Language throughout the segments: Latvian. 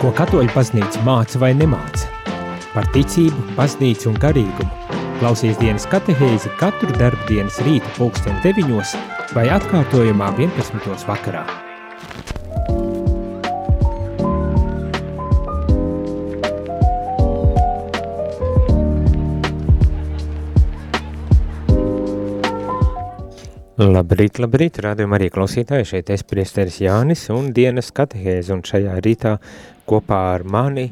Ko katoļu baznīca māca vai nemāca? Par ticību, baznīcu un garīgumu. Klausies dienas katehēzi katru darbu dienas rīta pulksten 9 vai atkārtojumā 11. vakarā. Labrīt, labrīt, rādījumā arī klausītāji, šeit es priesteris Jānis un dienas katehēzi, un šajā rītā kopā ar mani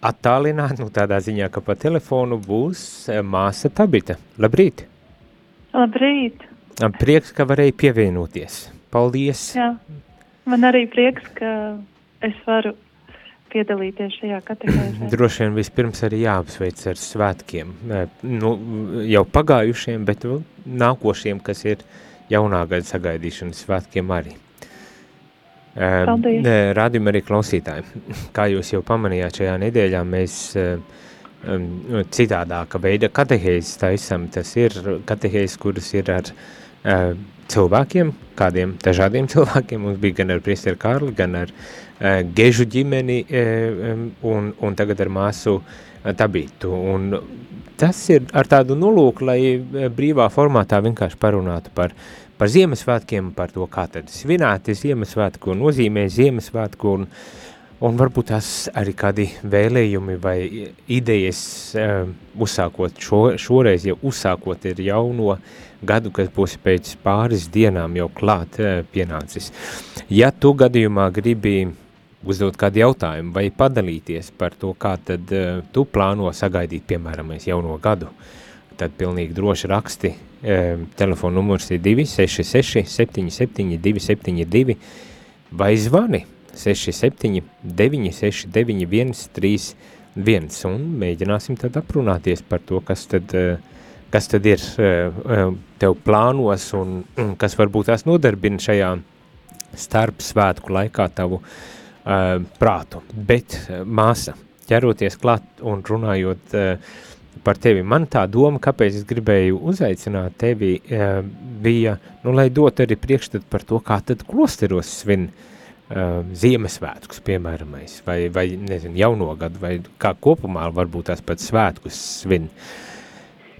attālināt, nu tādā ziņā, ka pa telefonu būs eh, māsa Tabita. Labrīt! Labrīt! Prieks, ka varēja pievienoties. Paldies! Jā, man arī prieks, ka es varu piedalīties šajā katehēzē. Droši vien vispirms arī jāapsveic ar svētkiem. Nu, jau pagājušiem, bet nākošiem, kas ir jaunā gada sagaidīšanas svētkiem arī. Paldies. Rādījumi arī klausītāji. Kā jūs jau pamanījāt, šajā nedēļā mēs citādāka veida katehēzes taisam. Tas ir katehēzes, kuras ir ar cilvēkiem, kādiem dažādiem cilvēkiem. Mums bija gan ar priesteri Kārli, gan ar Gežu ģimeni un, un tagad ar māsu uh, Tabītu. Un tas ir ar tādu nolūku, lai brīvā formātā vienkārši parunātu par par Ziemassvētkiem, par to, kā tad svinēti Ziemassvētku, nozīmē Ziemassvētku un, un varbūt tās arī kādi vēlējumi vai idejas uh, uzsākot šo, šoreiz, jau uzsākot ir jauno gadu, kas būs pēc pāris dienām jau klāt uh, pienācis. Ja tu gadījumā gribi uzdot kādu jautājumu vai padalīties par to, kā tad uh, tu plāno sagaidīt, piemēram, jauno gadu, tad pilnīgi droši raksti telefona numurs ir 266 77 272 vai zvani? 67 969 131 un mēģināsim tad aprunāties par to, kas tad, kas tad ir tev plānos un, un kas varbūt tās nodarbina šajā starp svētku laikā tavu uh, prātu. Bet māsa, ķeroties klāt un runājot uh, par tevi. Man tā doma, kāpēc es gribēju uzaicināt tevi, uh, bija, nu, lai dot arī priekšstat par to, kā tad klosteros svin uh, Ziemassvētkus, piemēram, vai, vai, nezinu, jauno gadu, vai kā kopumā varbūt tās pat svētkus svin.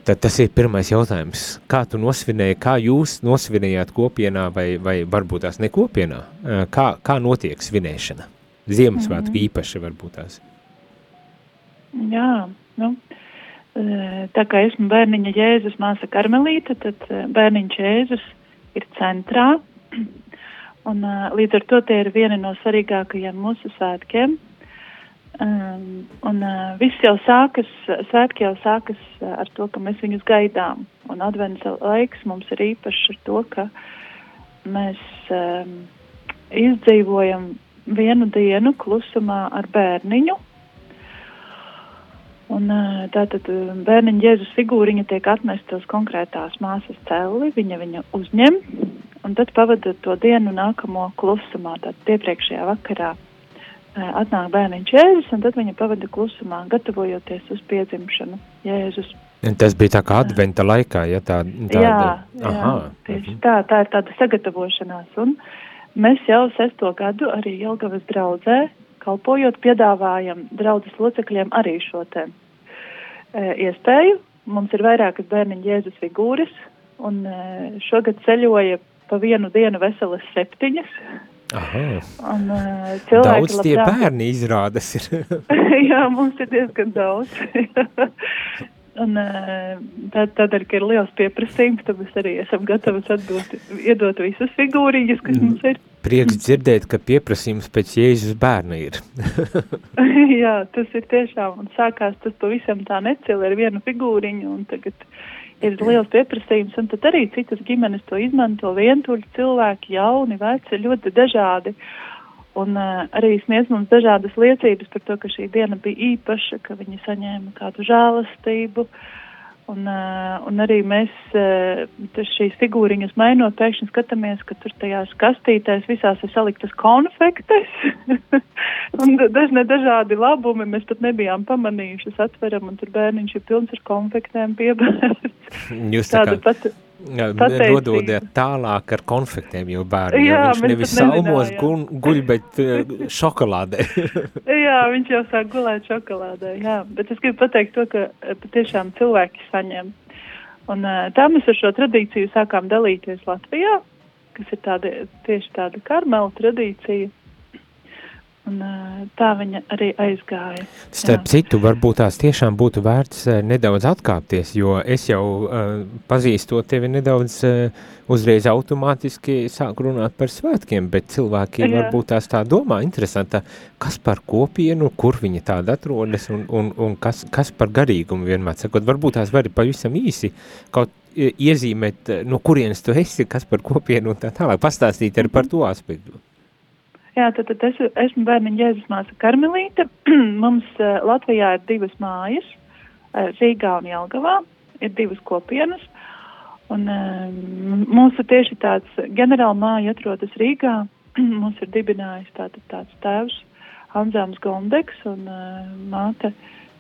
Tad tas ir pirmais jautājums. Kā tu nosvinēji, kā jūs nosvinējāt kopienā vai, vai varbūt tās nekopienā? Uh, kā, kā notiek svinēšana? Ziemassvētku mm -hmm. īpaši varbūt tās. Jā, nu, uh, Tā kā esmu bērniņa Jēzus māsa Karmelīta, tad bērniņš Jēzus ir centrā. Un, līdz ar to tie ir vieni no svarīgākajiem mūsu svētkiem. Um, un uh, viss jau sākas, svētki jau sākas ar to, ka mēs viņus gaidām. Un advents laiks mums ir īpašs ar to, ka mēs um, izdzīvojam vienu dienu klusumā ar bērniņu, Un, tātad bērniņa Jēzus figūriņa tiek atnesta uz konkrētās māsas celi, viņa viņu uzņem un tad pavada to dienu nākamo klusumā. Tātad iepriekšējā vakarā atnāk bērniņš Jēzus un tad viņa pavada klusumā, gatavojoties uz piedzimšanu Jēzus. Tas bija tā kā adventa laikā, ja tā, tāda... Jā, jā tieši tā, tā ir tāda sagatavošanās. Un mēs jau sesto gadu arī Jelgavas draudzē kalpojot, piedāvājam draudzes locekļiem arī šo te iespēju. Mums ir vairākas bērniņa Jēzus figūras, un e, šogad ceļoja pa vienu dienu veselas septiņas. Un, uh, daudz tie labprāt... bērni izrādas ir. Jā, mums ir diezgan daudz. Un, tad, tādēļ, ka ir liels pieprasījums, tad mēs arī esam gatavi atdot, iedot visas figūriņas, kas mm. mums ir. Prieks dzirdēt, ka pieprasījums pēc Jēzus bērna ir. Jā, tas ir tiešām, un sākās tas pavisam tā necili ar vienu figūriņu, un tagad ir liels pieprasījums, un tad arī citas ģimenes to izmanto, vientuļi cilvēki, jauni, veci, ļoti dažādi. Un uh, arī sniedz mums dažādas liecības par to, ka šī diena bija īpaša, ka viņi saņēma kādu žēlastību. Uh, un arī mēs uh, šīs figūriņas mainot, pēkšņi skatāmies, ka tur tajās kastītēs visās ir saliktas konfektes un dažne dažādi labumi. Mēs pat nebijām pamanījuši, atveram, un tur bērniņš ir pilns ar konfektēm piebērts. Jūs tā kā... pat nododiet tālāk ar konfektēm, jo bērni, jā, jo viņš nevis salmos guļ, guļ, bet uh, šokolādē. jā, viņš jau sāk gulēt šokolādē, jā, bet es gribu pateikt to, ka patiešām cilvēki saņem. Un uh, tā mēs ar šo tradīciju sākām dalīties Latvijā, kas ir tāda, tieši tāda karmela tradīcija. Un, tā viņa arī aizgāja. Starp jā. citu, varbūt tās tiešām būtu vērts nedaudz atkāpties, jo es jau uh, pazīstot tevi nedaudz uh, uzreiz automātiski sāku runāt par svētkiem, bet cilvēki jā. varbūt tās tā domā interesanta, kas par kopienu, kur viņa tāda atrodas un, un, un kas, kas par garīgumu vienmēr sakot. Varbūt tās vari pavisam īsi kaut iezīmēt, no kurienes tu esi, kas par kopienu un tā tālāk pastāstīt arī par to aspektu. Jā, tad, tad es esmu bērniņa Jēzus māsa Karmelīte. Mums uh, Latvijā ir divas mājas, uh, Rīgā un Jelgavā, ir divas kopienas. Un uh, mūsu tieši tāds ģenerāla māja atrodas Rīgā. Mums ir dibinājis tātad tāds tēvs Anzāms Gondeks un uh, māte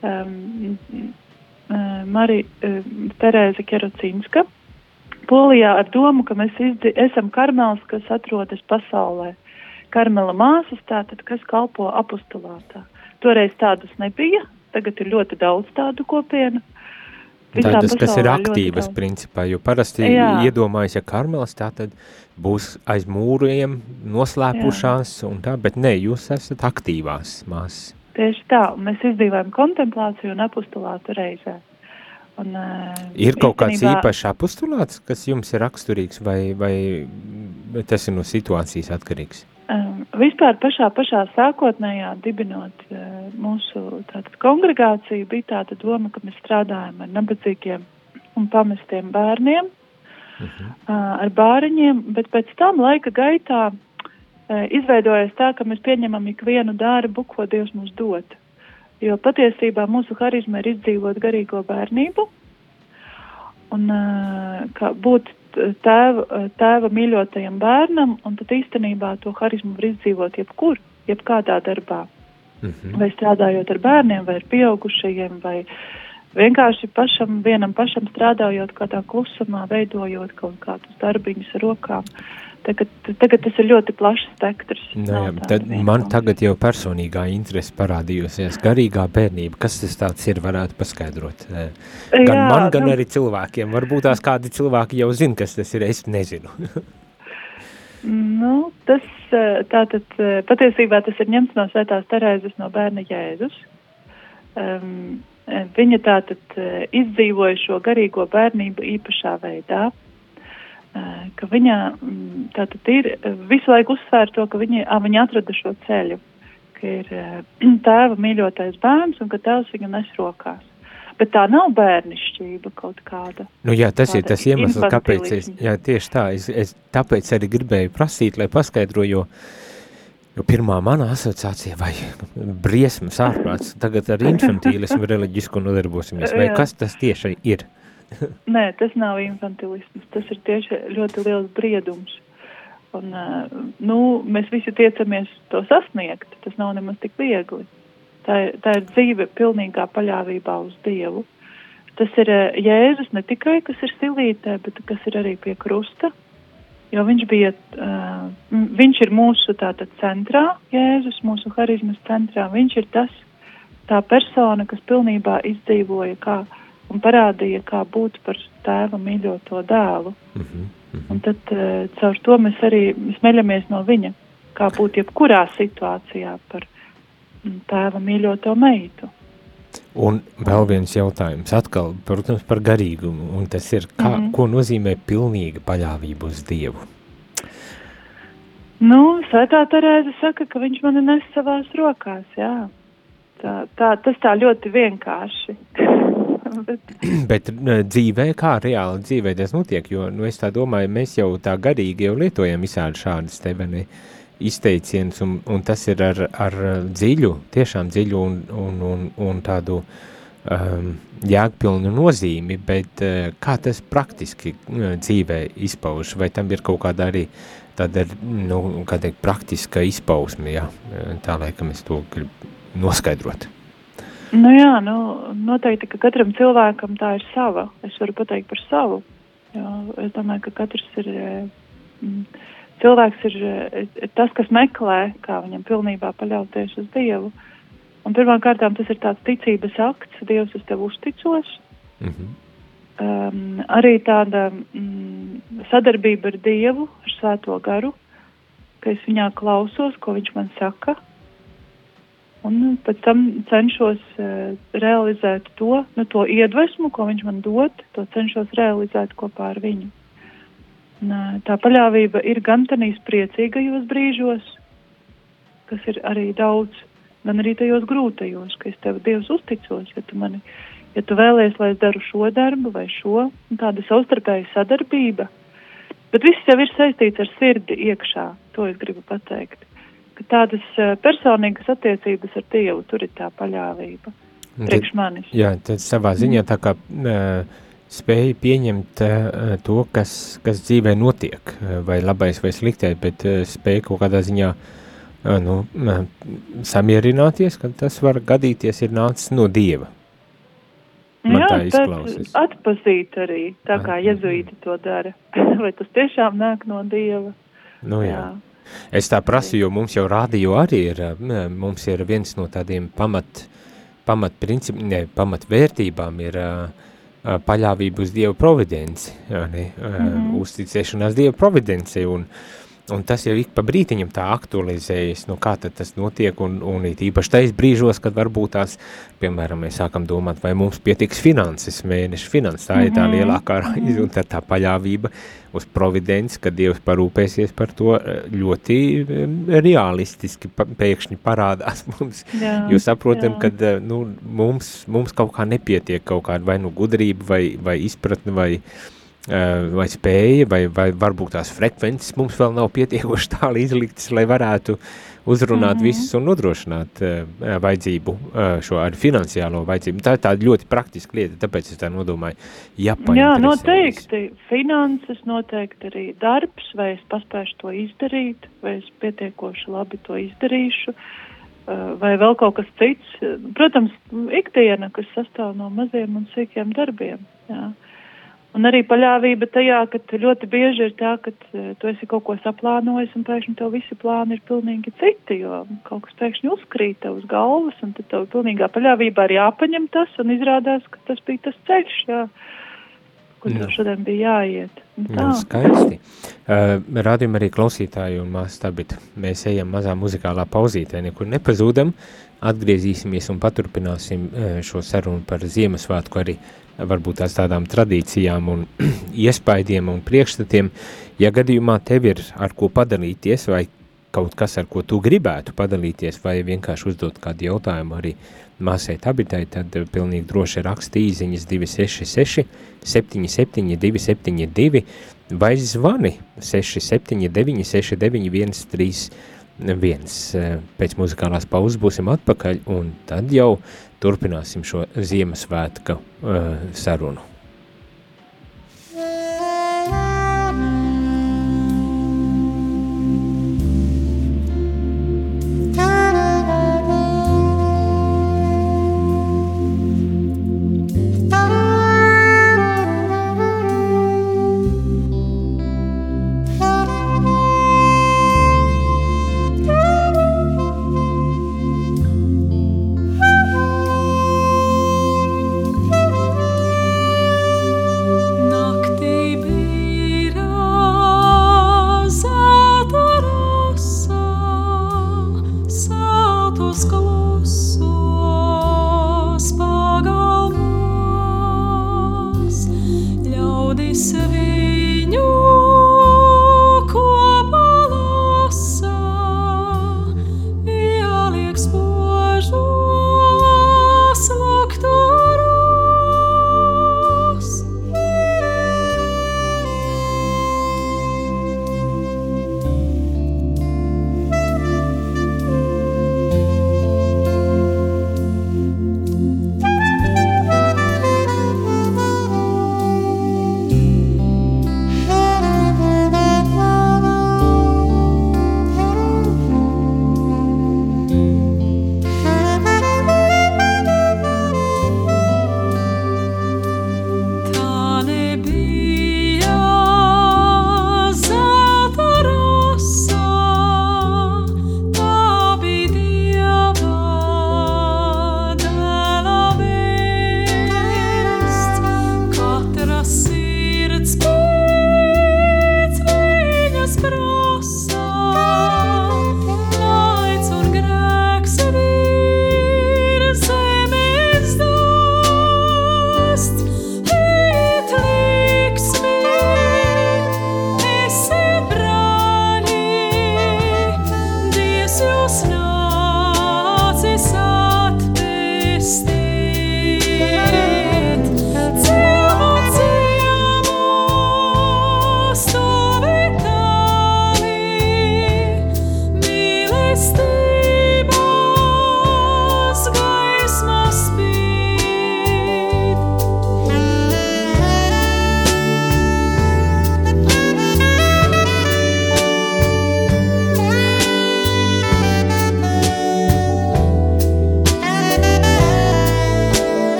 um, uh, Marija uh, Terēza Kerocīnska. Polijā ar domu, ka mēs esam karmels, kas atrodas pasaulē karmela māsas, tātad, kas kalpo apostulātā. Toreiz tādas nebija, tagad ir ļoti daudz tādu kopienu. Tādas, kas ir aktīvas principā, jo parasti Jā. iedomājas, ja karmelis tā tad būs aiz mūriem noslēpušās Jā. un tā, bet ne, jūs esat aktīvās māsas. Tieši tā, mēs izdzīvojam kontemplāciju un apostulātu reizē. Un, ir kaut kāds īpašs apostulāts, kas jums ir raksturīgs vai, vai tas ir no situācijas atkarīgs? Um, vispār pašā, pašā sākotnējā dibinot uh, mūsu tātad, kongregāciju bija tāda doma, ka mēs strādājam ar nabadzīgiem un pamestiem bērniem, uh -huh. uh, ar bāriņiem, bet pēc tam laika gaitā uh, izveidojas tā, ka mēs pieņemam ikvienu darbu, ko Dievs mums dod. Jo patiesībā mūsu harizma ir izdzīvot garīgo bērnību un uh, būt tēva, tēva mīļotajam bērnam, un tad īstenībā to harizmu var izdzīvot jebkur, jebkādā darbā. Mm -hmm. Vai strādājot ar bērniem, vai ar pieaugušajiem, vai vienkārši pašam, vienam pašam strādājot kādā klusumā, veidojot kaut kādus darbiņus ar rokām. Uh, Tagad, tagad tas ir ļoti plašs spektrs. Nē, nu jā, tad man tagad jau personīgā interese parādījusies. Garīgā bērnība, kas tas tāds ir, varētu paskaidrot. Gan jā, man, gan nu, arī cilvēkiem. Varbūt tās kādi cilvēki jau zina, kas tas ir, es nezinu. nu, tas tātad patiesībā tas ir ņemts no svētās Terēzes no bērna Jēzus. Um, viņa tātad izdzīvoja šo garīgo bērnību īpašā veidā ka viņa mm, tātad ir visu laiku uzsvēra to, ka viņa, a, viņa atrada šo ceļu, ka ir tēva mīļotais bērns un ka tēvs viņu nes rokās. Bet tā nav bērnišķība kaut kāda. Nu jā, tas ir tas iemesls, kāpēc es, jā, tieši tā, es, es tāpēc arī gribēju prasīt, lai paskaidro, jo, jo pirmā mana asociācija vai briesmas ārprāts, tagad ar infantīlismu reliģisku nodarbosimies, vai kas tas tieši ir? Nē, tas nav infantilisms, tas ir tieši ļoti liels briedums. Un, uh, nu, mēs visi tiecamies to sasniegt, tas nav nemaz tik viegli. Tā ir, tā ir dzīve pilnīgā paļāvībā uz Dievu. Tas ir uh, Jēzus ne tikai, kas ir silītē, bet kas ir arī pie krusta, jo viņš bija, uh, viņš ir mūsu tātad centrā, Jēzus, mūsu harizmas centrā, viņš ir tas, tā persona, kas pilnībā izdzīvoja kā uh, un parādīja, kā būt par tēva mīļoto dēlu. Mm -hmm, mm -hmm. Un tad uh, caur to mēs arī smeļamies no viņa, kā būt jebkurā situācijā par mm, tēva mīļoto meitu. Un vēl viens jautājums, atkal, protams, par garīgumu, un tas ir, kā, mm -hmm. ko nozīmē pilnīga paļāvība uz Dievu? Nu, Svētā Terēze saka, ka viņš mani nes savās rokās, jā. Tā, tā, tas tā ļoti vienkārši. bet... bet dzīvē, kā reāli dzīvē tas notiek, jo, nu, es tā domāju, mēs jau tā garīgi jau lietojam visādi šādas teveni izteiciens, un, un tas ir ar, ar dziļu, tiešām dziļu un, un, un, un tādu um, jēgpilnu nozīmi, bet uh, kā tas praktiski uh, dzīvē izpauž, vai tam ir kaut kāda arī tāda, nu, kā teikt, praktiska izpausme, jā, tā laikam es to gribu noskaidrot. Nu jā, nu, noteikti, ka katram cilvēkam tā ir sava. Es varu pateikt par savu. Jo es domāju, ka katrs ir. Mm, cilvēks ir, ir tas, kas meklē, kā viņam pilnībā paļauties uz Dievu. Pirmkārt, tas ir tāds ticības akts, Dievs, es tev uzticos. Mm -hmm. um, arī tāda mm, sadarbība ar Dievu, ar Svēto garu, ka es viņā klausos, ko viņš man saka. Un pēc tam cenšos uh, realizēt to, nu, to iedvesmu, ko viņš man dod, to cenšos realizēt kopā ar viņu. Tā paļāvība ir gan tādīs priecīgajos brīžos, kas ir arī daudz, gan arī tajos grūtajos, ka es tev Dievs uzticos, ja tu mani, ja tu vēlies, lai es daru šo darbu vai šo, tāda savstarpēja sadarbība. Bet viss jau ir saistīts ar sirdi iekšā, to es gribu pateikt. Ka tādas personīgas attiecības ar Dievu, tur ir tā paļāvība. Priekš manis. Jā, tad savā ziņā tā kā uh, spēja pieņemt uh, to, kas, kas dzīvē notiek, vai labais vai sliktais, bet spēja kaut kādā ziņā nu, samierināties, ka tas var gadīties ir nācis no Dieva. Man Jā, tā izklausās. Atpazīt arī, tā kā jezuīti to dara. vai tas tiešām nāk no Dieva? Nu jā. jā. Es tā prasu, jo mums jau rādio arī ir, mums ir viens no tādiem pamat, pamat principiem, ne, pamat vērtībām ir uh, paļāvību uz Dieva providenci, ne, mm -hmm. uzticēšanās Dieva providencei, un, un tas jau ik pa brītiņam tā aktualizējas, nu kā tad tas notiek, un, un it īpaši tais brīžos, kad varbūt tās, piemēram, mēs sākam domāt, vai mums pietiks finanses, mēneša finanses, tā mm -hmm. ir tā mhm. lielākā raize, un tad tā paļāvība uz providenci, ka Dievs parūpēsies par to ļoti realistiski pēkšņi parādās mums, jā, jo saprotam, ka nu, mums, mums kaut kā nepietiek kaut kāda vai nu gudrība vai, vai izpratne vai, vai spēja vai, vai varbūt tās frekvences mums vēl nav pietiekoši tāli izliktas, lai varētu uzrunāt mm -hmm. visus un nodrošināt uh, vajadzību, uh, šo ar finansiālo vajadzību. Tā ir tāda ļoti praktiska lieta, tāpēc es tā nodomāju, Jā, noteikti. Finanses, noteikti arī darbs, vai es paspēšu to izdarīt, vai es pietiekoši labi to izdarīšu, uh, vai vēl kaut kas cits. Protams, ikdiena, kas sastāv no maziem un sīkiem darbiem. Jā. Un arī paļāvība tajā, ka ļoti bieži ir tā, ka e, tu esi kaut ko saplānojis un pēkšņi tev visi plāni ir pilnīgi citi, jo kaut kas pēkšņi uzkrīt tev uz galvas un tad tev pilnīgā paļāvībā ir jāpaņem tas un izrādās, ka tas bija tas ceļš, jā, kur tev šodien bija jāiet. Nu, skaisti. Uh, Rādījumi arī klausītāji un māsas tabit. Mēs ejam mazā muzikālā pauzītē, nekur nepazūdam, atgriezīsimies un paturpināsim uh, šo sarunu par Ziemassvētku arī varbūt tās tādām tradīcijām un iespaidiem un priekšstatiem, ja gadījumā tev ir ar ko padalīties vai kaut kas, ar ko tu gribētu padalīties vai vienkārši uzdot kādu jautājumu arī māsai tabitai, tad pilnīgi droši raksti īziņas 266 77 272 vai zvani 679 69 131. Pēc muzikālās pauzes būsim atpakaļ un tad jau turpināsim šo Ziemassvētku uh, sarunu.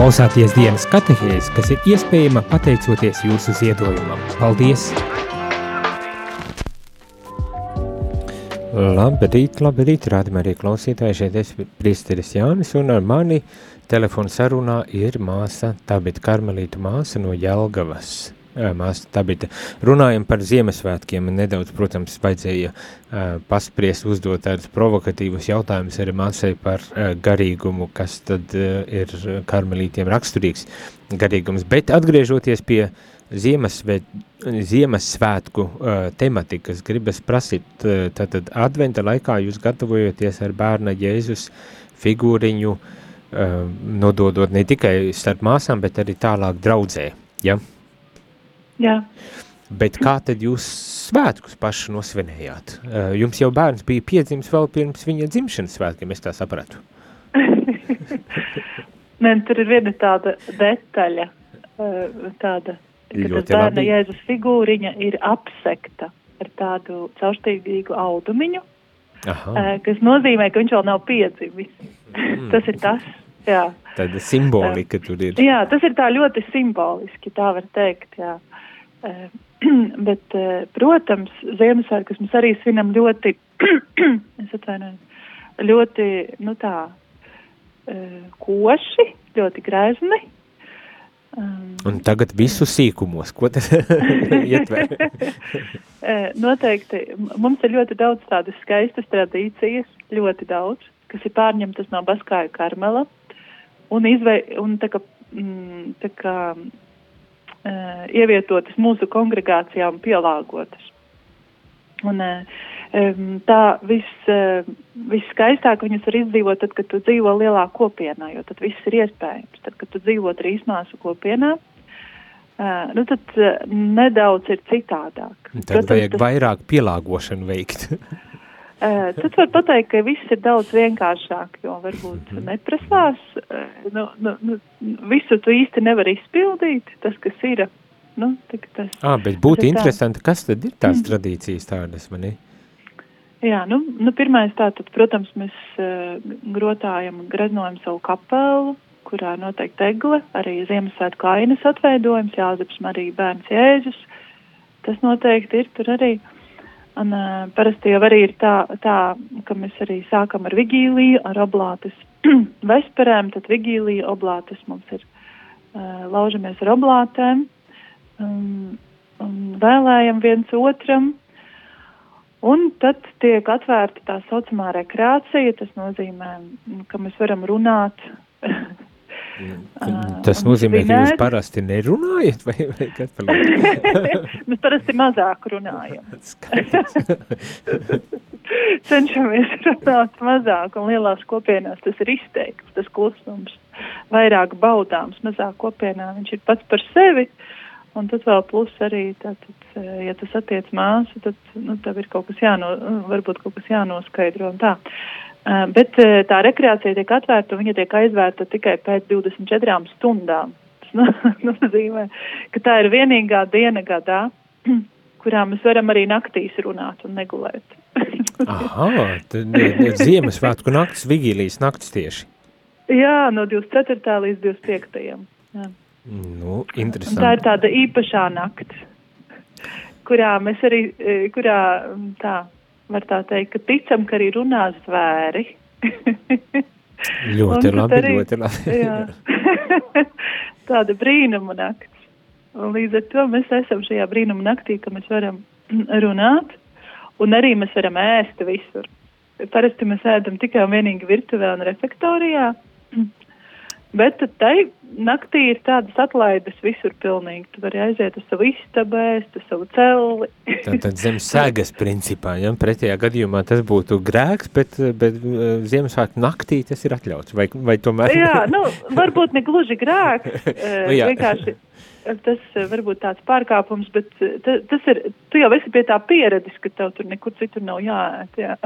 Klausāties dienas katehēs, kas ir iespējama pateicoties jūsu ziedojumam. Paldies! Labrīt, labrīt, rādījumā arī klausītāji, šeit es priesteris Jānis, un ar mani telefonu sarunā ir māsa Tabita Karmelīta māsa no Jelgavas māsa Tabita. Runājam par Ziemassvētkiem, nedaudz, protams, vajadzēja uh, paspriest, uzdot tādus provokatīvus jautājumus arī māsai par uh, garīgumu, kas tad uh, ir karmelītiem raksturīgs garīgums. Bet atgriežoties pie Ziemasvēt, Ziemassvētku uh, tematikas, gribas prasīt, uh, tātad adventa laikā jūs gatavojoties ar bērna Jēzus figūriņu, uh, nododot ne tikai starp māsām, bet arī tālāk draudzē, ja? Jā. Bet kā tad jūs svētkus paši nosvinējāt? Uh, jums jau bērns bija piedzimis vēl pirms viņa dzimšanas svētkiem, es tā sapratu. Nē, tur ir viena tāda detaļa, uh, tāda, ka Ļoti tas bērna labi. Jēzus figūriņa ir apsekta ar tādu caurštīgīgu audumiņu, Aha, uh, kas nozīmē, ka viņš vēl nav piedzimis. tas ir tas, jā. tāda simbolika tur ir. Jā, tas ir tā ļoti simboliski, tā var teikt, jā. Eh, Bet, eh, protams, Ziemassvētkus mēs arī svinam ļoti, es atvainojos, ļoti, nu tā, eh, koši, ļoti grezni. Um, Un tagad visu sīkumos, ko tas ietver? Eh, Noteikti mums ir ļoti daudz tādas skaistas tradīcijas, ļoti daudz, kas ir pārņemtas no Baskāju Karmela un, izvei, un tā kā, mm, tā kā uh, ievietotas mūsu kongregācijā un pielāgotas. Un, uh, um, tā viss, uh, visskaistāk viņas var izdzīvot tad, kad tu dzīvo lielā kopienā, jo tad viss ir iespējams. Tad, kad tu dzīvo trīs māsu kopienā, uh, nu tad uh, nedaudz ir citādāk. Tad vajag vairāk pielāgošanu veikt. Uh, tad var pateikt, ka viss ir daudz vienkāršāk, jo varbūt neprasās. Uh, nu, nu, nu, visu tu īsti nevar izpildīt, tas, kas ir. Nu, tas, ah, bet būtu ir tā. interesanti, kas tad ir tās tradīcijas tādas manī? jā, nu, nu, pirmais tātad, protams, mēs uh, grotājam greznojam savu kapelu, kurā noteikti egle, arī Ziemassvētku ainas atveidojums, Jāzeps Marija bērns Jēzus. Tas noteikti ir tur arī. Un, uh, parasti jau arī ir tā, tā, ka mēs arī sākam ar vigīliju, ar oblātes vesperēm, tad vigīlija oblātes mums ir, uh, laužamies ar oblātēm, um, un vēlējam viens otram, un tad tiek atvērta tā saucamā rekreācija, tas nozīmē, ka mēs varam runāt Tas nozīmē, ka jūs parasti nerunājat, vai, vai kas paliek? Mēs parasti mazāk runājam. Cenšamies runāt mazāk, un lielās kopienās tas ir izteikts, tas klusums. Vairāk baudāms, mazāk kopienā viņš ir pats par sevi, un tad vēl plus arī, tātad, ja tas attiec māsu, tad, nu, tev ir kaut kas jāno, varbūt kaut kas jānoskaidro un tā. Uh, bet tā rekreācija tiek atvērta un viņa tiek aizvērta tikai pēc 24 stundām. Tas nozīmē, ka tā ir vienīgā diena gadā, kurā mēs varam arī naktīs runāt un negulēt. Aha, tad ir Ziemassvētku naktis, vigīlijas naktis tieši. Jā, no 24. līdz 25. Jā. Nu, interesanti. Un tā ir tāda īpašā nakts, kurā mēs arī, kurā tā, var tā teikt, ka ticam, ka arī runās zvēri. ļoti labi, arī, ļoti labi. tāda brīnuma nakts. Un līdz ar to mēs esam šajā brīnuma naktī, ka mēs varam runāt, un arī mēs varam ēst visur. Parasti mēs ēdam tikai un vienīgi virtuvē un refektorijā, Bet tai naktī ir tādas atlaides visur pilnīgi. Tu vari aiziet uz savu istabu, uz savu celi. Tātad zem sēgas principā, ja? Pretējā gadījumā tas būtu grēks, bet, bet uh, Ziemassvētku naktī tas ir atļauts, vai, vai tomēr? Jā, nu, varbūt ne gluži grēks, nu, vienkārši tas varbūt tāds pārkāpums, bet tas ir, tu jau esi pie tā pieredis, ka tev tur nekur citur nav jāēt, jā.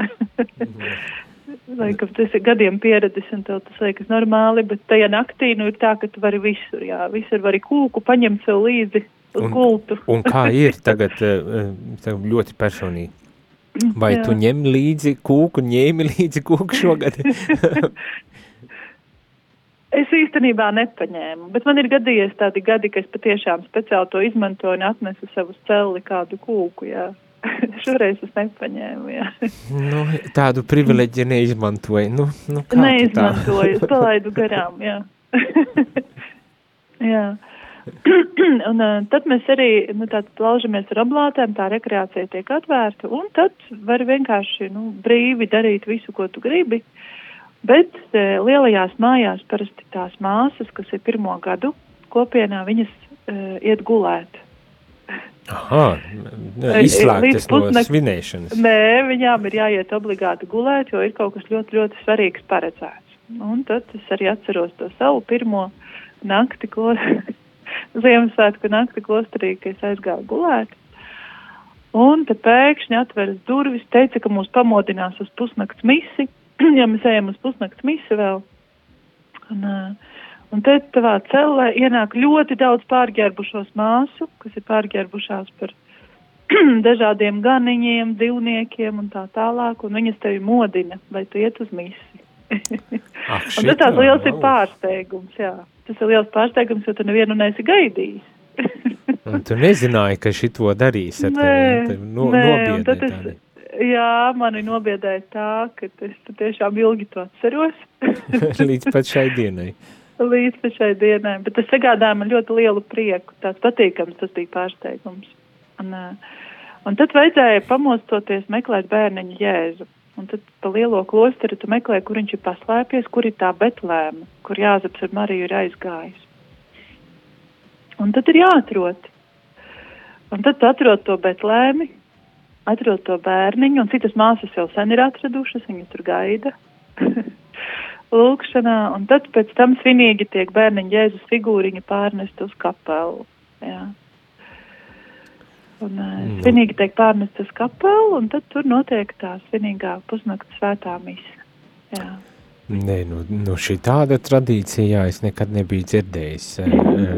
Laikam tas ir gadiem pieredzis un tev tas liekas normāli, bet tajā naktī nu ir tā, ka tu vari visur, jā, visur vari kūku paņemt sev līdzi uz un, gultu. un kā ir tagad eh, eh, ļoti personīgi? Vai jā. tu ņem līdzi kūku, ņēmi līdzi kūku šogad? Es īstenībā nepaņēmu, bet man ir gadījies tādi gadi, ka es patiešām speciāli to izmantoju un atnesu savu celi kādu kūku, jā. Šoreiz es nepaņēmu. Jā. Nu, tādu privileģiju neizmantoju. Nu, nu, neizmantoju, es palaidu garām. Jā. jā. un uh, tad mēs arī nu, plaužamies ar oblātēm, tā rekreācija tiek atvērta, un tad var vienkārši nu, brīvi darīt visu, ko tu gribi. Bet uh, lielajās mājās parasti tās māsas, kas ir pirmo gadu kopienā, viņas uh, iet gulēt. Aha, izslēgtas no svinēšanas. Nē, viņām ir jāiet obligāti gulēt, jo ir kaut kas ļoti, ļoti svarīgs paredzēts. Un tad es arī atceros to savu pirmo nakti, ko Ziemassvētku nakti klosterī, ka es aizgāju gulēt. Un te pēkšņi atveras durvis, teica, ka mūs pamodinās uz pusnakts misi, ja mēs ejam uz pusnakts misi vēl. Un, uh, Un te tavā cellē ienāk ļoti daudz pārģērbušos māsu, kas ir pārģērbušās par dažādiem ganiņiem, dzīvniekiem un tā tālāk, un viņas tevi modina, lai tu iet uz misi. Ah, un tas tāds liels ir pārsteigums, jā. Tas ir liels pārsteigums, jo tu nevienu neesi gaidījis. un tu nezināji, ka šito darīs ar nē, tevi, no, nē, tad es, jā, mani nobiedēja tā, ka es tiešām ilgi to atceros. Līdz pat šai dienai līdz šai dienai, bet tas sagādāja man ļoti lielu prieku, tāds patīkams, tas bija pārsteigums. Un, un tad vajadzēja pamostoties meklēt bērniņu jēzu. Un tad pa lielo klosteru tu meklē, kur viņš ir paslēpies, kur ir tā betlēma, kur Jāzeps ar Mariju ir aizgājis. Un tad ir jāatrod. Un tad tu atrod to betlēmi, atrod to bērniņu, un citas māsas jau sen ir atradušas, viņas tur gaida. lūkšanā, un tad pēc tam svinīgi tiek bērniņa Jēzus figūriņa pārnest uz kapelu. Jā. Un uh, svinīgi tiek pārnest uz kapelu, un tad tur notiek tā svinīgā pusnakts svētā misa. Jā. Nē, nu, nu šī tāda tradīcija, jā, es nekad nebiju dzirdējis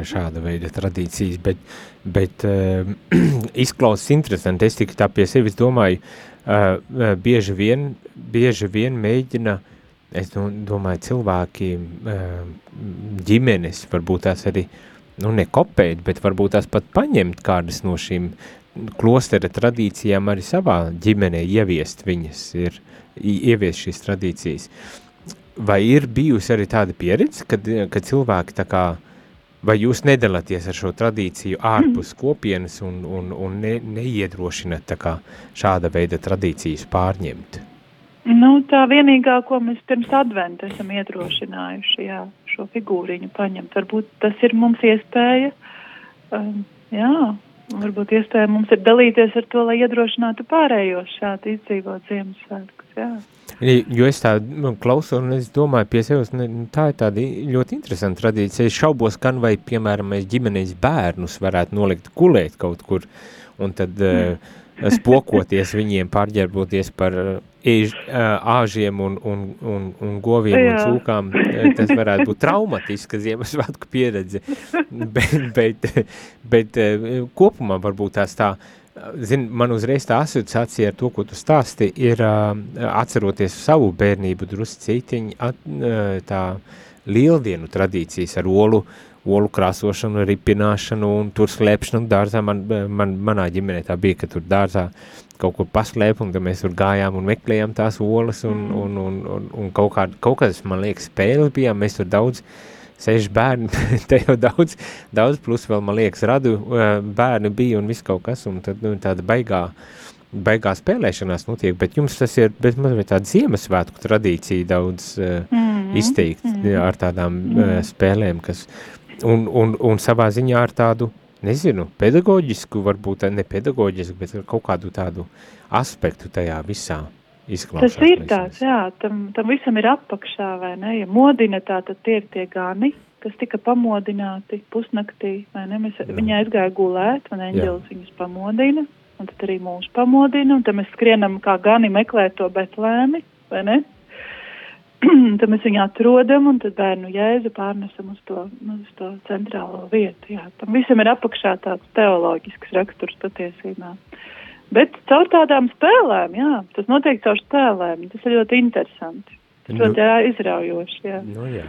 šāda veida tradīcijas, bet, bet izklausās interesanti. Es tikai tā pie sevis domāju, bieži vien, bieži vien mēģina uh, es domāju, cilvēki, ģimenes, varbūt tās arī, nu, nekopēt, bet varbūt tās pat paņemt kādas no šīm klostera tradīcijām arī savā ģimenē ieviest viņas, ir ieviest šīs tradīcijas. Vai ir bijusi arī tāda pieredze, kad, kad cilvēki tā kā, vai jūs nedalāties ar šo tradīciju ārpus kopienas un, un, un ne, neiedrošināt tā kā šāda veida tradīcijas pārņemt? Nu, tā vienīgā, ko mēs pirms adventa esam iedrošinājuši, jā, šo figūriņu paņemt. Varbūt tas ir mums iespēja, um, jā, varbūt iespēja mums ir dalīties ar to, lai iedrošinātu pārējos šādi izdzīvot Ziemassvētkus, jā. Jo es tā nu, klausu un es domāju pie sevis, nu, tā ir tāda ļoti interesanta tradīcija. Es šaubos, kan vai, piemēram, mēs ģimenēs bērnus varētu nolikt gulēt kaut kur un tad mm. Uh, spokoties viņiem, pārģērboties par ēž, uh, āžiem un, un, un, un goviem Jā. un cūkām. Tas varētu būt traumatiska Ziemassvētku pieredze, bet, bet, bet uh, kopumā varbūt tās tā, uh, Zin, man uzreiz tā asociācija ar to, ko tu stāsti, ir uh, atceroties savu bērnību druscītiņi at, uh, tā lieldienu tradīcijas ar olu, olu krāsošanu, ripināšanu un tur slēpšanu dārzā. Man, man, manā ģimenē tā bija, ka tur dārzā kaut kur paslēp un mēs tur gājām un meklējām tās olas un, mm. un, un, un, un kaut, kā, kaut kādas, man liekas, spēles bijām, mēs tur daudz uh, seši bērni, te jau daudz, daudz plus vēl, man liekas, radu bērni bija un viss kaut kas, un tad nu, tāda baigā, baigā spēlēšanās notiek, bet jums tas ir, mazliet tāda Ziemassvētku tradīcija daudz mm -hmm. izteikt mm -hmm. ar tādām mm -hmm. spēlēm, kas, un, un, un savā ziņā ar tādu, nezinu, pedagoģisku, varbūt ne pedagoģisku, bet kaut kādu tādu aspektu tajā visā. Tas ir tāds, jā, tam, tam visam ir apakšā, vai ne? Ja modina tā, tad tie ir tie gani, kas tika pamodināti pusnaktī, vai ne? Mēs, jā. viņa aizgāja gulēt, un eņģelis viņus pamodina, un tad arī mūs pamodina, un tad mēs skrienam kā gani meklēt to betlēmi, vai ne? tad mēs viņu atrodam, un tad bērnu jēzu pārnesam uz to, uz to centrālo vietu. Jā, tam visam ir apakšā tāds teoloģisks raksturs patiesībā. Bet caur tādām spēlēm, jā, tas notiek caur spēlēm. Tas ir ļoti interesanti. Tas nu, ļoti jā, izraujoši. Jā. Nu, jā.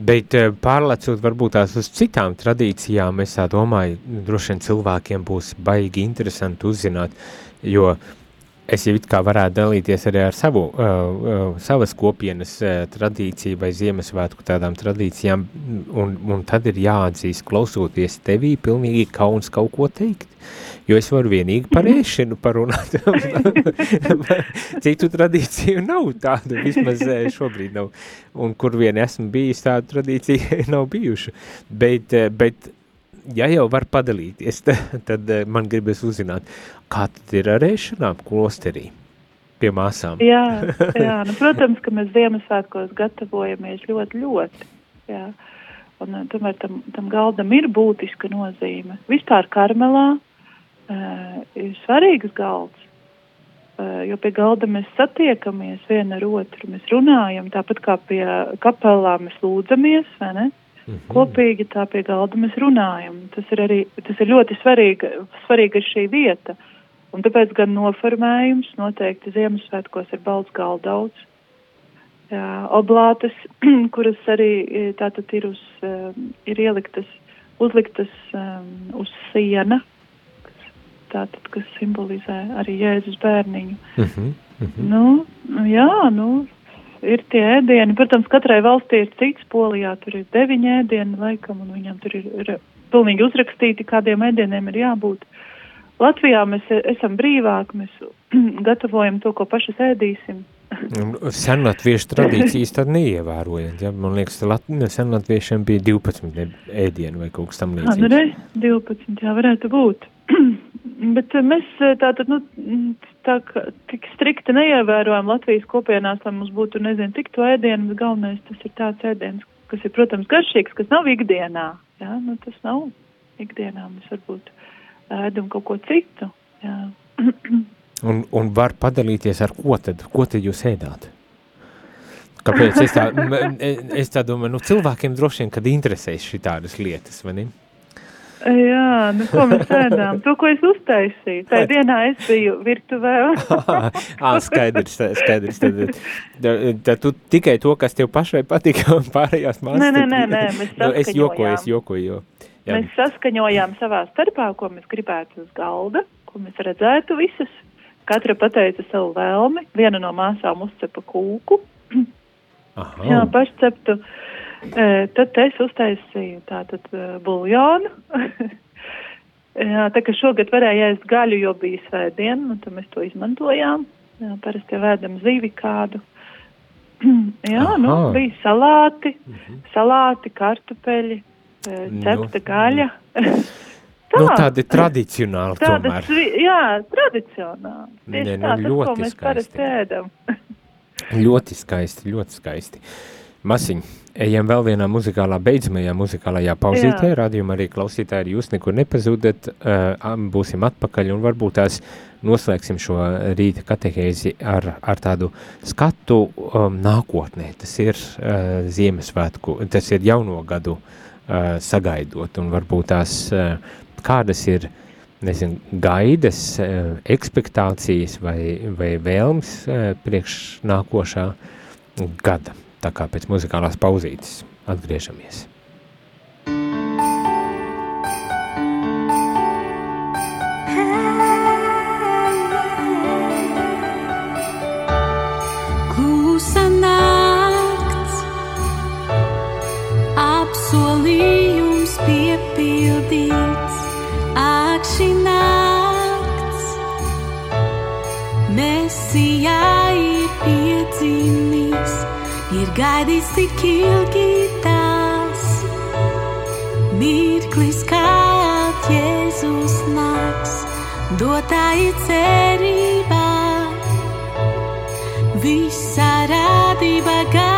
Bet eh, pārlecot varbūt tās uz citām tradīcijām, es tā domāju, droši vien cilvēkiem būs baigi interesanti uzzināt, jo uh, es jau it kā varētu dalīties arī ar savu, uh, uh, savas kopienas uh, tradīciju vai Ziemassvētku tādām tradīcijām, un, un tad ir jāatzīst, klausoties tevī, pilnīgi kauns kaut ko teikt, jo es varu vienīgi par ēšanu parunāt. Citu tradīciju nav tādu, vismaz uh, šobrīd nav, un kur vien esmu bijis, tādu tradīciju nav bijuši, bet, uh, bet ja jau var padalīties, tad, tad eh, man gribas uzzināt, kā tad ir ar ēšanām klosterī pie māsām. jā, jā nu, protams, ka mēs Ziemassvētkos gatavojamies ļoti, ļoti. Jā. Un, eh, tomēr tam, tam galdam ir būtiska nozīme. Vispār karmelā uh, ir svarīgs galds, uh, jo pie galda mēs satiekamies viena ar otru, mēs runājam, tāpat kā pie kapelā mēs lūdzamies, vai ne? Mm -hmm. Kopīgi tā pie galda mēs runājam. Tas ir arī tas ir ļoti svarīgi, svarīga šī vieta. Un tāpēc gan noformējums noteikti Ziemassvētkos ir balts galdauts. Oblātes, kuras arī e, tātad ir, uz, um, ir ieliktas, uzliktas um, uz siena, kas, tātad, kas simbolizē arī Jēzus bērniņu. Mm -hmm, mm -hmm. Nu, jā, nu, ir tie ēdieni. Protams, katrai valstī ir cits. Polijā tur ir deviņi ēdieni, laikam, un viņam tur ir, ir pilnīgi uzrakstīti, kādiem ēdieniem ir jābūt. Latvijā mēs esam brīvāki, mēs gatavojam to, ko paši ēdīsim. Senlatviešu tradīcijas tad neievērojot, ja? Man liekas, senlatviešiem bija 12 ēdienu vai kaut kas tam līdzīgs. Jā, nu re, 12, jā, varētu būt. Bet eh, mēs eh, tātad, nu, tā kā tik strikti neievērojam Latvijas kopienās, lai mums būtu, nezinu, tik to ēdienu, bet galvenais tas ir tāds ēdiens, kas ir, protams, garšīgs, kas nav ikdienā. Jā, nu, tas nav ikdienā, mēs varbūt ēdam kaut ko citu. Jā. un, un var padalīties ar ko tad? Ko tad jūs ēdāt? Kāpēc es tā, es tā domāju, nu cilvēkiem droši vien, kad interesēs šī tādas lietas, vai ne? Jā, nu ko mēs ēdām? To, ko es uztaisīju. Tā dienā es biju virtuvē. Ā, skaidrs, skaidrs. Tad, tad, tad tu tikai to, kas tev pašai patika un pārējās māsas. Nē, nē, nē, nē, mēs nu, Es jokoju, es jokoju, jo. Jā. Mēs saskaņojām savā starpā, ko mēs gribētu uz galda, ko mēs redzētu visas. Katra pateica savu vēlmi, viena no māsām uzcepa kūku. Jā, pašceptu. E, tad es uztaisīju tātad buljonu. Jā, tā kā šogad varēja ēst gaļu, jo bija svētdiena, un tad mēs to izmantojām. Jā, parasti jau ēdam zivi kādu. Jā, Aha. nu, bija salāti, mhm. salāti, kartupeļi, cepta nu, gaļa. Tā, nu, tādi tradicionāli tādas, tomēr. Jā, tradicionāli. Tieši ne, nu, tā, tas, ko mēs parasti ēdam. ļoti skaisti, ļoti skaisti. Masiņ, ejam vēl vienā muzikālā, beidzamajā muzikālajā pauzītē, rādījumā arī klausītāji, jūs nekur nepazūdat, uh, būsim atpakaļ un varbūt tās noslēgsim šo rīta katehēzi ar, ar tādu skatu um, nākotnē. Tas ir uh, Ziemassvētku, tas ir jauno gadu uh, sagaidot un varbūt tās kādas ir nezinu, gaidas, ekspektācijas vai, vai vēlmes priekš nākošā gada. Tā kā pēc muzikālās pauzītes atgriežamies. Tik ilgi tās, mirklis kā Jēzus nāks, dotāji cerībā, visa radība gavilē.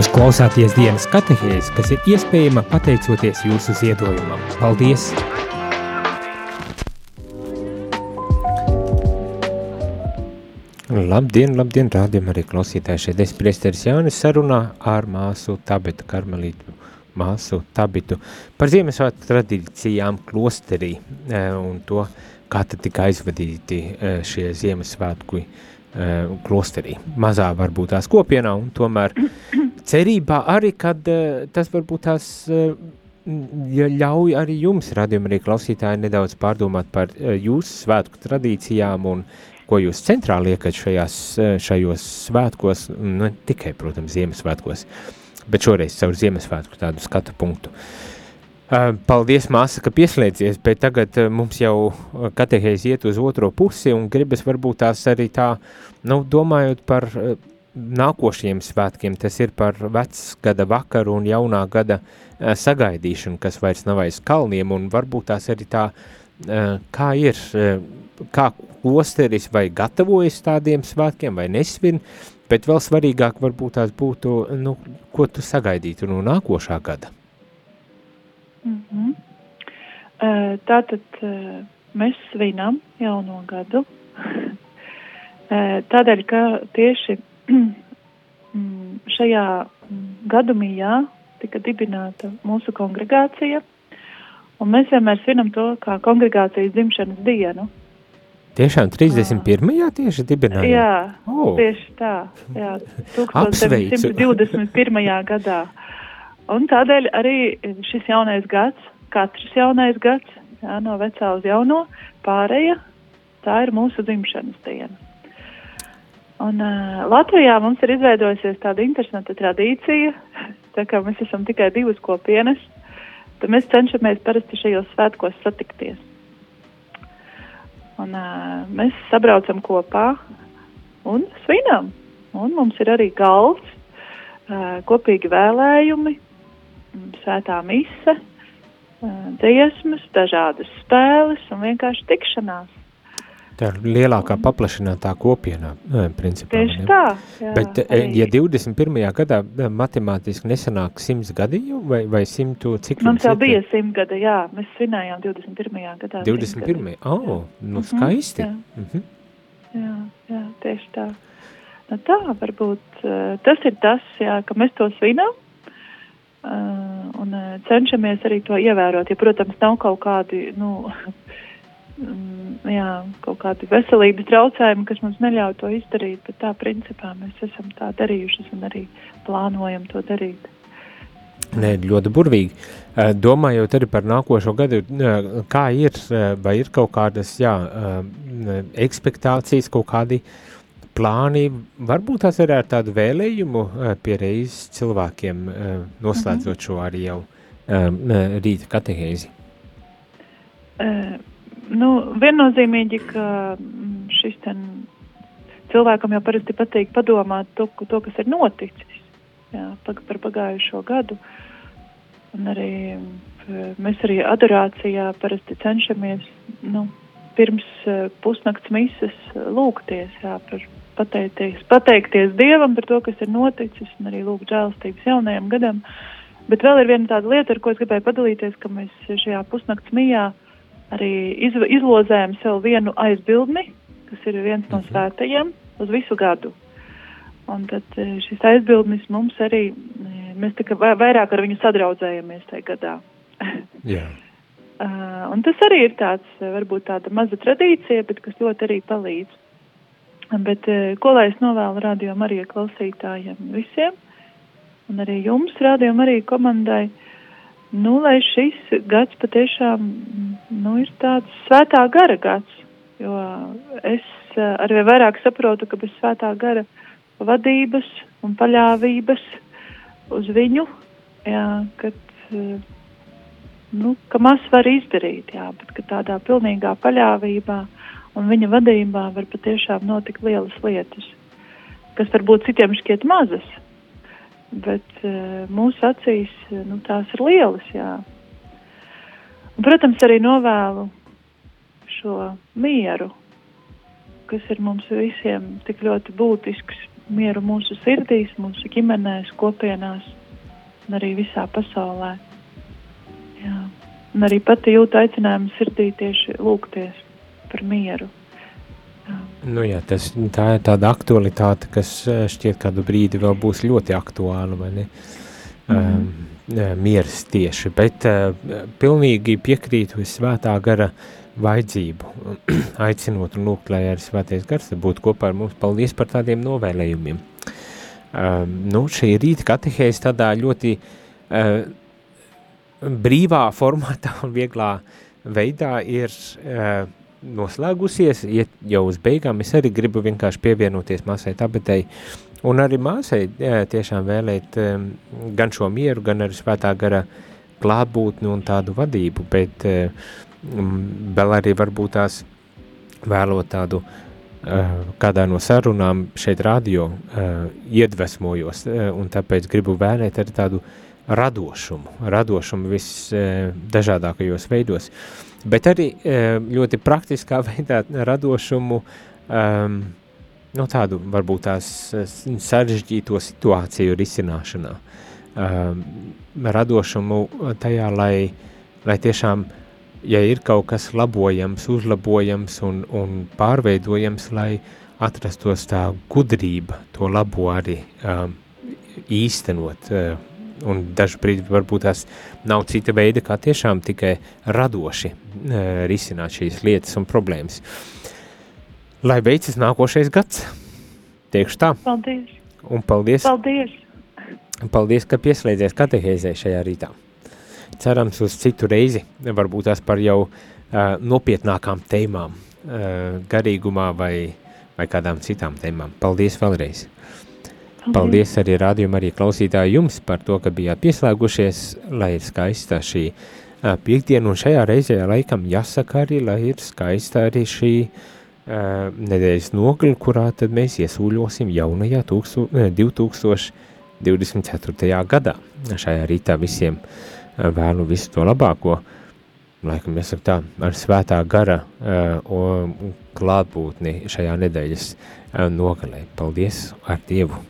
Jūs klausāties dienas katehēs, kas ir iespējama pateicoties jūsu ziedojumam. Paldies! Labdien, labdien, rādījum arī klausītāji šeit es priesteris Jānis sarunā ar māsu Tabetu Karmelītu, māsu Tabitu par Ziemassvētku tradīcijām klosterī eh, un to, kā tad tika aizvadīti eh, šie Ziemassvētku klosterī. Mazā varbūt tās kopienā un tomēr cerībā arī, kad uh, tas varbūt tās ja ļauj arī jums, radījumi arī klausītāji, nedaudz pārdomāt par uh, jūsu svētku tradīcijām un ko jūs centrā liekat šajās, šajos svētkos, ne tikai, protams, Ziemassvētkos, bet šoreiz caur Ziemassvētku tādu skatu punktu. Paldies, māsa, ka pieslēdzies, bet tagad mums jau katehēs iet uz otro pusi un gribas varbūt tās arī tā, nu, domājot par nākošajiem svētkiem, tas ir par vecgada vakaru un jaunā gada uh, sagaidīšanu, kas vairs nav aiz kalniem, un varbūt tās arī tā, uh, kā ir, uh, kā klosteris vai gatavojas tādiem svētkiem vai nesvin, bet vēl svarīgāk varbūt tās būtu, nu, ko tu sagaidītu no nākošā gada. Mm -hmm. tātad mēs svinam jauno gadu, tādēļ, ka tieši šajā mm, gadumijā tika dibināta mūsu kongregācija, un mēs vienmēr svinam to kā kongregācijas dzimšanas dienu. Tiešām 31. Jā. tieši dibināja? Jā, oh. tieši tā, jā, 1921. gadā. Un tādēļ arī šis jaunais gads, katrs jaunais gads, jā, no vecā uz jauno, pārēja, tā ir mūsu dzimšanas diena. Un, uh, Latvijā mums ir izveidojusies tāda interesanta tradīcija, tā kā mēs esam tikai divas kopienas, tad mēs cenšamies parasti šajos svētkos satikties. Un, uh, mēs sabraucam kopā un svinam. Un mums ir arī galds, uh, kopīgi vēlējumi, svētā mise, uh, dziesmas, dažādas spēles un vienkārši tikšanās. Tā ir lielākā paplašinātā kopienā, principā. Tieši tā. Jā, Bet, arī. ja 21. gadā matemātiski nesanāk 100 gadi vai, vai 100 cik? Mums jau bija 100 gada, jā, mēs svinējām 21. gadā. 21. Oh, nu mhm, skaisti. Jā. Mm -hmm. jā, jā, tieši tā. Nu tā, varbūt tas ir tas, jā, ka mēs to svinām. Uh, un cenšamies arī to ievērot. Ja, protams, nav kaut kādi, nu, jā, kaut kādi veselības traucējumi, kas mums neļauj to izdarīt, bet tā principā mēs esam tā darījuši un arī plānojam to darīt. Nē, ļoti burvīgi. Eh, domājot arī par nākošo gadu, eh, kā ir, eh, vai ir kaut kādas, jā, ekspektācijas, kaut kādi plāni, varbūt tās arī ar tādu vēlējumu pie reizes cilvēkiem noslēdzot mm -hmm. šo arī jau rīta katehēzi? Uh, Nu, viennozīmīgi, ka mm, šis ten cilvēkam jau parasti patīk padomāt to, to kas ir noticis jā, par pagājušo gadu. Un arī mēs arī adorācijā parasti cenšamies nu, pirms pusnakts mises lūgties, jā, par pateikties, pateikties Dievam par to, kas ir noticis, un arī lūgt žēlstības jaunajam gadam. Bet vēl ir viena tāda lieta, ar ko es gribēju padalīties, ka mēs šajā pusnakts mijā uh, arī iz, izlozējam sev vienu aizbildni, kas ir viens no mhm. svētajiem, uz visu gadu. Un tad e, šis aizbildnis mums arī, e, mēs tā kā vairāk ar viņu sadraudzējamies tajā gadā. Jā. uh, un tas arī ir tāds, varbūt tāda maza tradīcija, bet kas ļoti arī palīdz. Bet uh, ko lai es novēlu rādījumam arī klausītājiem visiem, un arī jums rādījumam arī komandai, nu, lai šis gads patiešām nu, ir tāds svētā gara gads, jo es eh, arvien vairāk saprotu, ka bez svētā gara vadības un paļāvības uz viņu, jā, kad, eh, nu, ka maz var izdarīt, jā, bet ka tādā pilnīgā paļāvībā un viņa vadībā var patiešām notikt lielas lietas, kas varbūt citiem šķiet mazas, bet uh, mūsu acīs eh, nu, tās ir lielas. Jā. Un, protams, arī novēlu šo mieru, kas ir mums visiem tik ļoti būtisks, mieru mūsu sirdīs, mūsu ģimenēs, kopienās un arī visā pasaulē. Jā. Un arī pati jūtu aicinājumu sirdī tieši lūgties par mieru. Nu jā, tas, tā ir tāda aktualitāte, kas eh, šķiet kādu brīdi vēl būs ļoti aktuāla, vai ne? Mm. Um, mieras tieši, bet uh, pilnīgi piekrītu svētā gara vajadzību, aicinot un lūgt, lai arī svētais gars būtu kopā ar mums. Paldies par tādiem novēlējumiem. Um, nu, šī rīta katehēs tādā ļoti uh, brīvā formātā un vieglā veidā ir uh, noslēgusies, iet jau uz beigām. Es arī gribu vienkārši pievienoties māsai Tabetei un arī māsai jā, tiešām vēlēt um, gan šo mieru, gan arī svētā gara klātbūtni un tādu vadību, bet um, vēl arī varbūt tās vēlot tādu uh, kādā no sarunām šeit radio uh, iedvesmojos, uh, un tāpēc gribu vēlēt arī tādu radošumu, radošumu visdažādākajos veidos. Uh, bet arī e, ļoti praktiskā veidā radošumu, um, no tādu varbūt tās e, sarežģīto situāciju risināšanā, um, radošumu tajā, lai, lai tiešām, ja ir kaut kas labojams, uzlabojams un, un pārveidojams, lai atrastos tā gudrība to labo arī um, īstenot, uh, un brīdi varbūt tās nav cita veida, kā tiešām tikai radoši e, risināt šīs lietas un problēmas. Lai beidzas nākošais gads, teikšu tā. Paldies. Un paldies. Paldies. Paldies, ka pieslēdzies katehēzē šajā rītā. Cerams uz citu reizi, varbūt tās par jau uh, nopietnākām tēmām, uh, garīgumā vai, vai kādām citām tēmām. Paldies vēlreiz. Paldies. Paldies arī rādījuma arī klausītāji jums par to, ka bijāt pieslēgušies, lai ir skaista šī uh, piekdiena, un šajā reizē laikam jāsaka arī, lai ir skaista arī šī uh, nedēļas nogla, kurā tad mēs iesūļosim jaunajā tūkstu, 2024. gadā. Šajā rītā visiem vēlu visu to labāko, laikam jāsaka tā, ar svētā gara uh, klātbūtni šajā nedēļas nogalē. Paldies ar Dievu!